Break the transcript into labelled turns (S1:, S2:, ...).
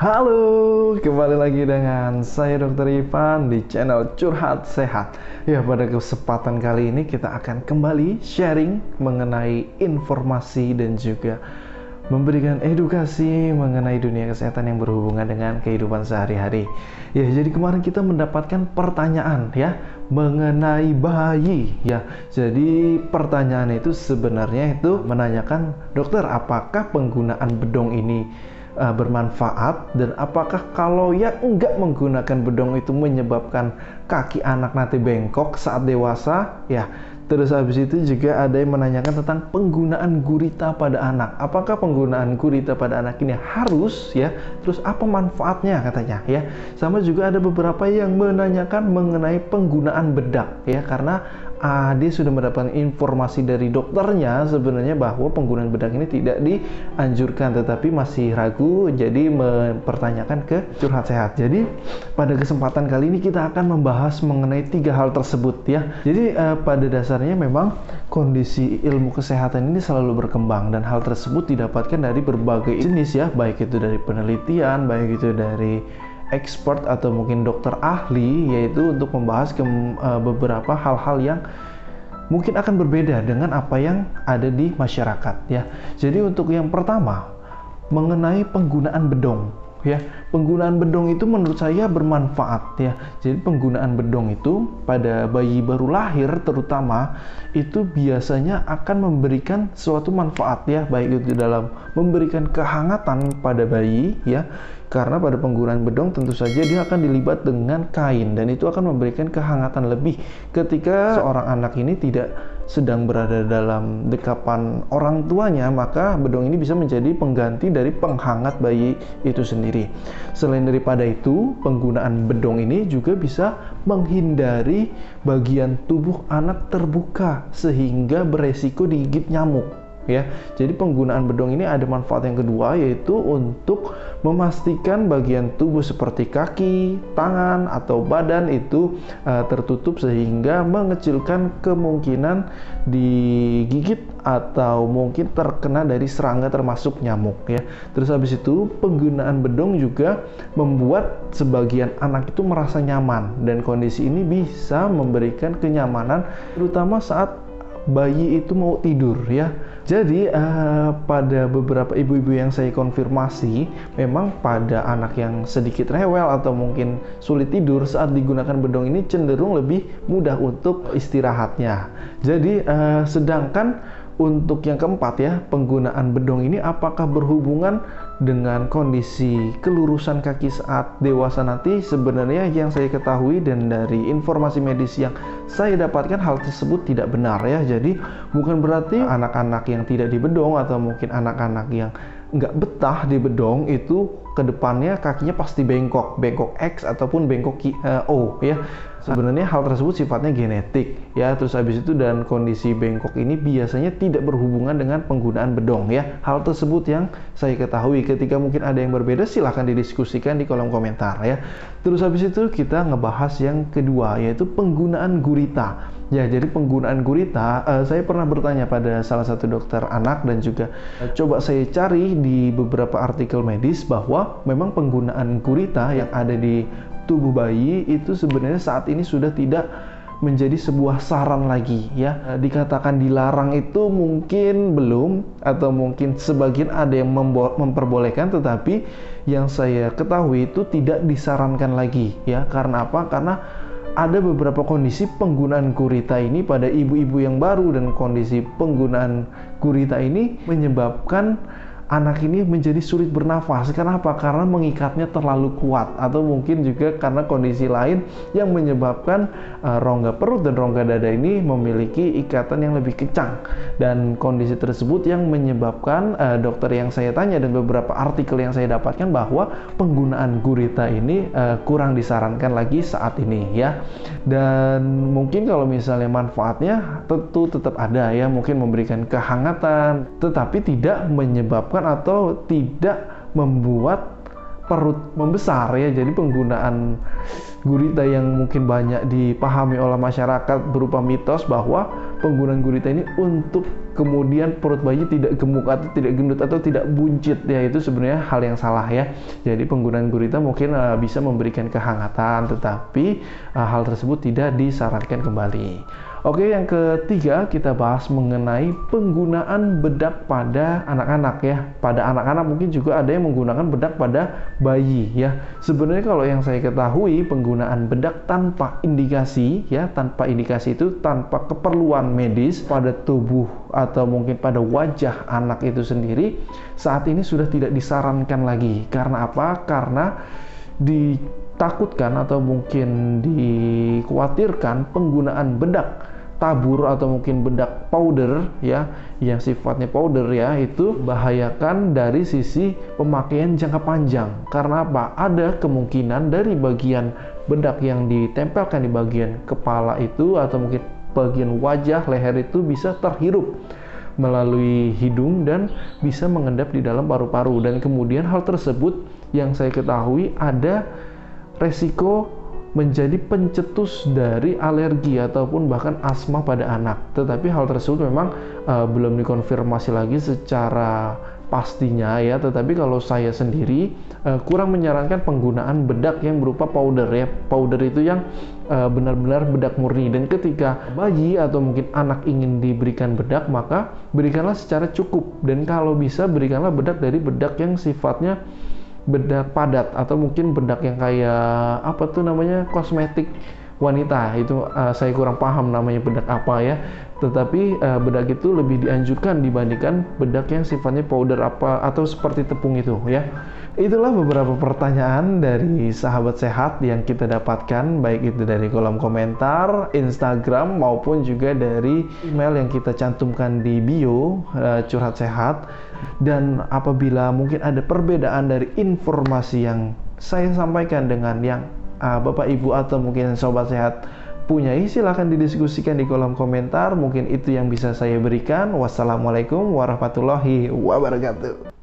S1: Halo, kembali lagi dengan saya Dr. Ivan di channel Curhat Sehat. Ya, pada kesempatan kali ini kita akan kembali sharing mengenai informasi dan juga memberikan edukasi mengenai dunia kesehatan yang berhubungan dengan kehidupan sehari-hari. Ya, jadi kemarin kita mendapatkan pertanyaan ya mengenai bayi ya. Jadi pertanyaan itu sebenarnya itu menanyakan, "Dokter, apakah penggunaan bedong ini uh, bermanfaat dan apakah kalau yang enggak menggunakan bedong itu menyebabkan kaki anak nanti bengkok saat dewasa ya Terus habis itu juga ada yang menanyakan tentang penggunaan gurita pada anak. Apakah penggunaan gurita pada anak ini harus ya? Terus apa manfaatnya katanya ya? Sama juga ada beberapa yang menanyakan mengenai penggunaan bedak ya karena uh, dia sudah mendapatkan informasi dari dokternya sebenarnya bahwa penggunaan bedak ini tidak dianjurkan tetapi masih ragu jadi mempertanyakan ke curhat sehat. Jadi pada kesempatan kali ini kita akan membahas mengenai tiga hal tersebut ya. Jadi uh, pada dasarnya memang kondisi ilmu kesehatan ini selalu berkembang dan hal tersebut didapatkan dari berbagai jenis ya. Baik itu dari penelitian baik itu dari expert atau mungkin dokter ahli yaitu untuk membahas ke uh, beberapa hal-hal yang mungkin akan berbeda dengan apa yang ada di masyarakat ya. Jadi untuk yang pertama mengenai penggunaan bedong ya. Penggunaan bedong itu menurut saya bermanfaat ya. Jadi penggunaan bedong itu pada bayi baru lahir terutama itu biasanya akan memberikan suatu manfaat ya. Baik itu dalam memberikan kehangatan pada bayi ya karena pada penggunaan bedong tentu saja dia akan dilibat dengan kain. Dan itu akan memberikan kehangatan lebih ketika seorang anak ini tidak sedang berada dalam dekapan orang tuanya maka bedong ini bisa menjadi pengganti dari penghangat bayi itu sendiri. Selain daripada itu penggunaan bedong ini juga bisa menghindari bagian tubuh anak terbuka sehingga beresiko digigit nyamuk ya. Jadi penggunaan bedong ini ada manfaat yang kedua yaitu untuk memastikan bagian tubuh seperti kaki, tangan atau badan itu uh, tertutup sehingga mengecilkan kemungkinan digigit atau mungkin terkena dari serangga termasuk nyamuk ya. Terus habis itu penggunaan bedong juga membuat sebagian anak itu merasa nyaman dan kondisi ini bisa memberikan kenyamanan terutama saat bayi itu mau tidur ya. Jadi uh, pada beberapa ibu-ibu yang saya konfirmasi, memang pada anak yang sedikit rewel atau mungkin sulit tidur saat digunakan bedong ini cenderung lebih mudah untuk istirahatnya. Jadi uh, sedangkan untuk yang keempat ya, penggunaan bedong ini apakah berhubungan dengan kondisi kelurusan kaki saat dewasa nanti? Sebenarnya yang saya ketahui dan dari informasi medis yang saya dapatkan hal tersebut tidak benar ya. Jadi bukan berarti anak-anak yang tidak dibedong atau mungkin anak-anak yang nggak betah di bedong itu ke depannya kakinya pasti bengkok, bengkok X ataupun bengkok uh, O ya. Sebenarnya hal tersebut sifatnya genetik ya. Terus habis itu dan kondisi bengkok ini biasanya tidak berhubungan dengan penggunaan bedong ya. Hal tersebut yang saya ketahui. Ketika mungkin ada yang berbeda silahkan didiskusikan di kolom komentar ya. Terus habis itu kita ngebahas yang kedua yaitu penggunaan gurita. Ya, jadi penggunaan gurita, uh, saya pernah bertanya pada salah satu dokter anak dan juga uh, coba saya cari di beberapa artikel medis bahwa memang penggunaan gurita yang ada di tubuh bayi itu sebenarnya saat ini sudah tidak menjadi sebuah saran lagi ya. Dikatakan dilarang itu mungkin belum atau mungkin sebagian ada yang memperbolehkan tetapi yang saya ketahui itu tidak disarankan lagi ya. Karena apa? Karena ada beberapa kondisi penggunaan gurita ini pada ibu-ibu yang baru dan kondisi penggunaan gurita ini menyebabkan anak ini menjadi sulit bernafas. Karena apa? Karena mengikatnya terlalu kuat atau mungkin juga karena kondisi lain yang menyebabkan uh, rongga perut dan rongga dada ini memiliki ikatan yang lebih kencang. Dan kondisi tersebut yang menyebabkan uh, dokter yang saya tanya dan beberapa artikel yang saya dapatkan bahwa penggunaan gurita ini uh, kurang disarankan lagi saat ini ya. Dan mungkin kalau misalnya manfaatnya tentu tetap ada ya, mungkin memberikan kehangatan, tetapi tidak menyebabkan atau tidak membuat perut membesar ya. Jadi penggunaan gurita yang mungkin banyak dipahami oleh masyarakat berupa mitos bahwa penggunaan gurita ini untuk kemudian perut bayi tidak gemuk atau tidak gendut atau tidak buncit ya. Itu sebenarnya hal yang salah ya. Jadi penggunaan gurita mungkin uh, bisa memberikan kehangatan tetapi uh, hal tersebut tidak disarankan kembali Oke, yang ketiga kita bahas mengenai penggunaan bedak pada anak-anak ya. Pada anak-anak mungkin juga ada yang menggunakan bedak pada bayi ya. Sebenarnya kalau yang saya ketahui penggunaan bedak tanpa indikasi ya, tanpa indikasi itu tanpa keperluan medis pada tubuh atau mungkin pada wajah anak itu sendiri saat ini sudah tidak disarankan lagi. Karena apa? Karena ditakutkan atau mungkin dikhawatirkan penggunaan bedak tabur atau mungkin bedak powder ya yang sifatnya powder ya itu bahayakan dari sisi pemakaian jangka panjang. Karena apa? Ada kemungkinan dari bagian bedak yang ditempelkan di bagian kepala itu atau mungkin bagian wajah leher itu bisa terhirup melalui hidung dan bisa mengendap di dalam paru-paru. Dan kemudian hal tersebut yang saya ketahui ada resiko menjadi pencetus dari alergi ataupun bahkan asma pada anak. Tetapi hal tersebut memang uh, belum dikonfirmasi lagi secara pastinya ya. Tetapi kalau saya sendiri uh, kurang menyarankan penggunaan bedak yang berupa powder ya. Powder itu yang uh, benar-benar bedak murni. Dan ketika bayi atau mungkin anak ingin diberikan bedak, maka berikanlah secara cukup. Dan kalau bisa berikanlah bedak dari bedak yang sifatnya bedak padat atau mungkin bedak yang kayak apa tuh namanya kosmetik wanita. Itu uh, saya kurang paham namanya bedak apa ya. Tetapi uh, bedak itu lebih dianjurkan dibandingkan bedak yang sifatnya powder apa atau seperti tepung itu ya. Itulah beberapa pertanyaan dari sahabat sehat yang kita dapatkan baik itu dari kolom komentar Instagram maupun juga dari email yang kita cantumkan di bio uh, curhat sehat. Dan apabila mungkin ada perbedaan dari informasi yang saya sampaikan dengan yang uh, Bapak Ibu atau mungkin sobat sehat punya silahkan didiskusikan di kolom komentar. Mungkin itu yang bisa saya berikan. Wassalamualaikum warahmatullahi wabarakatuh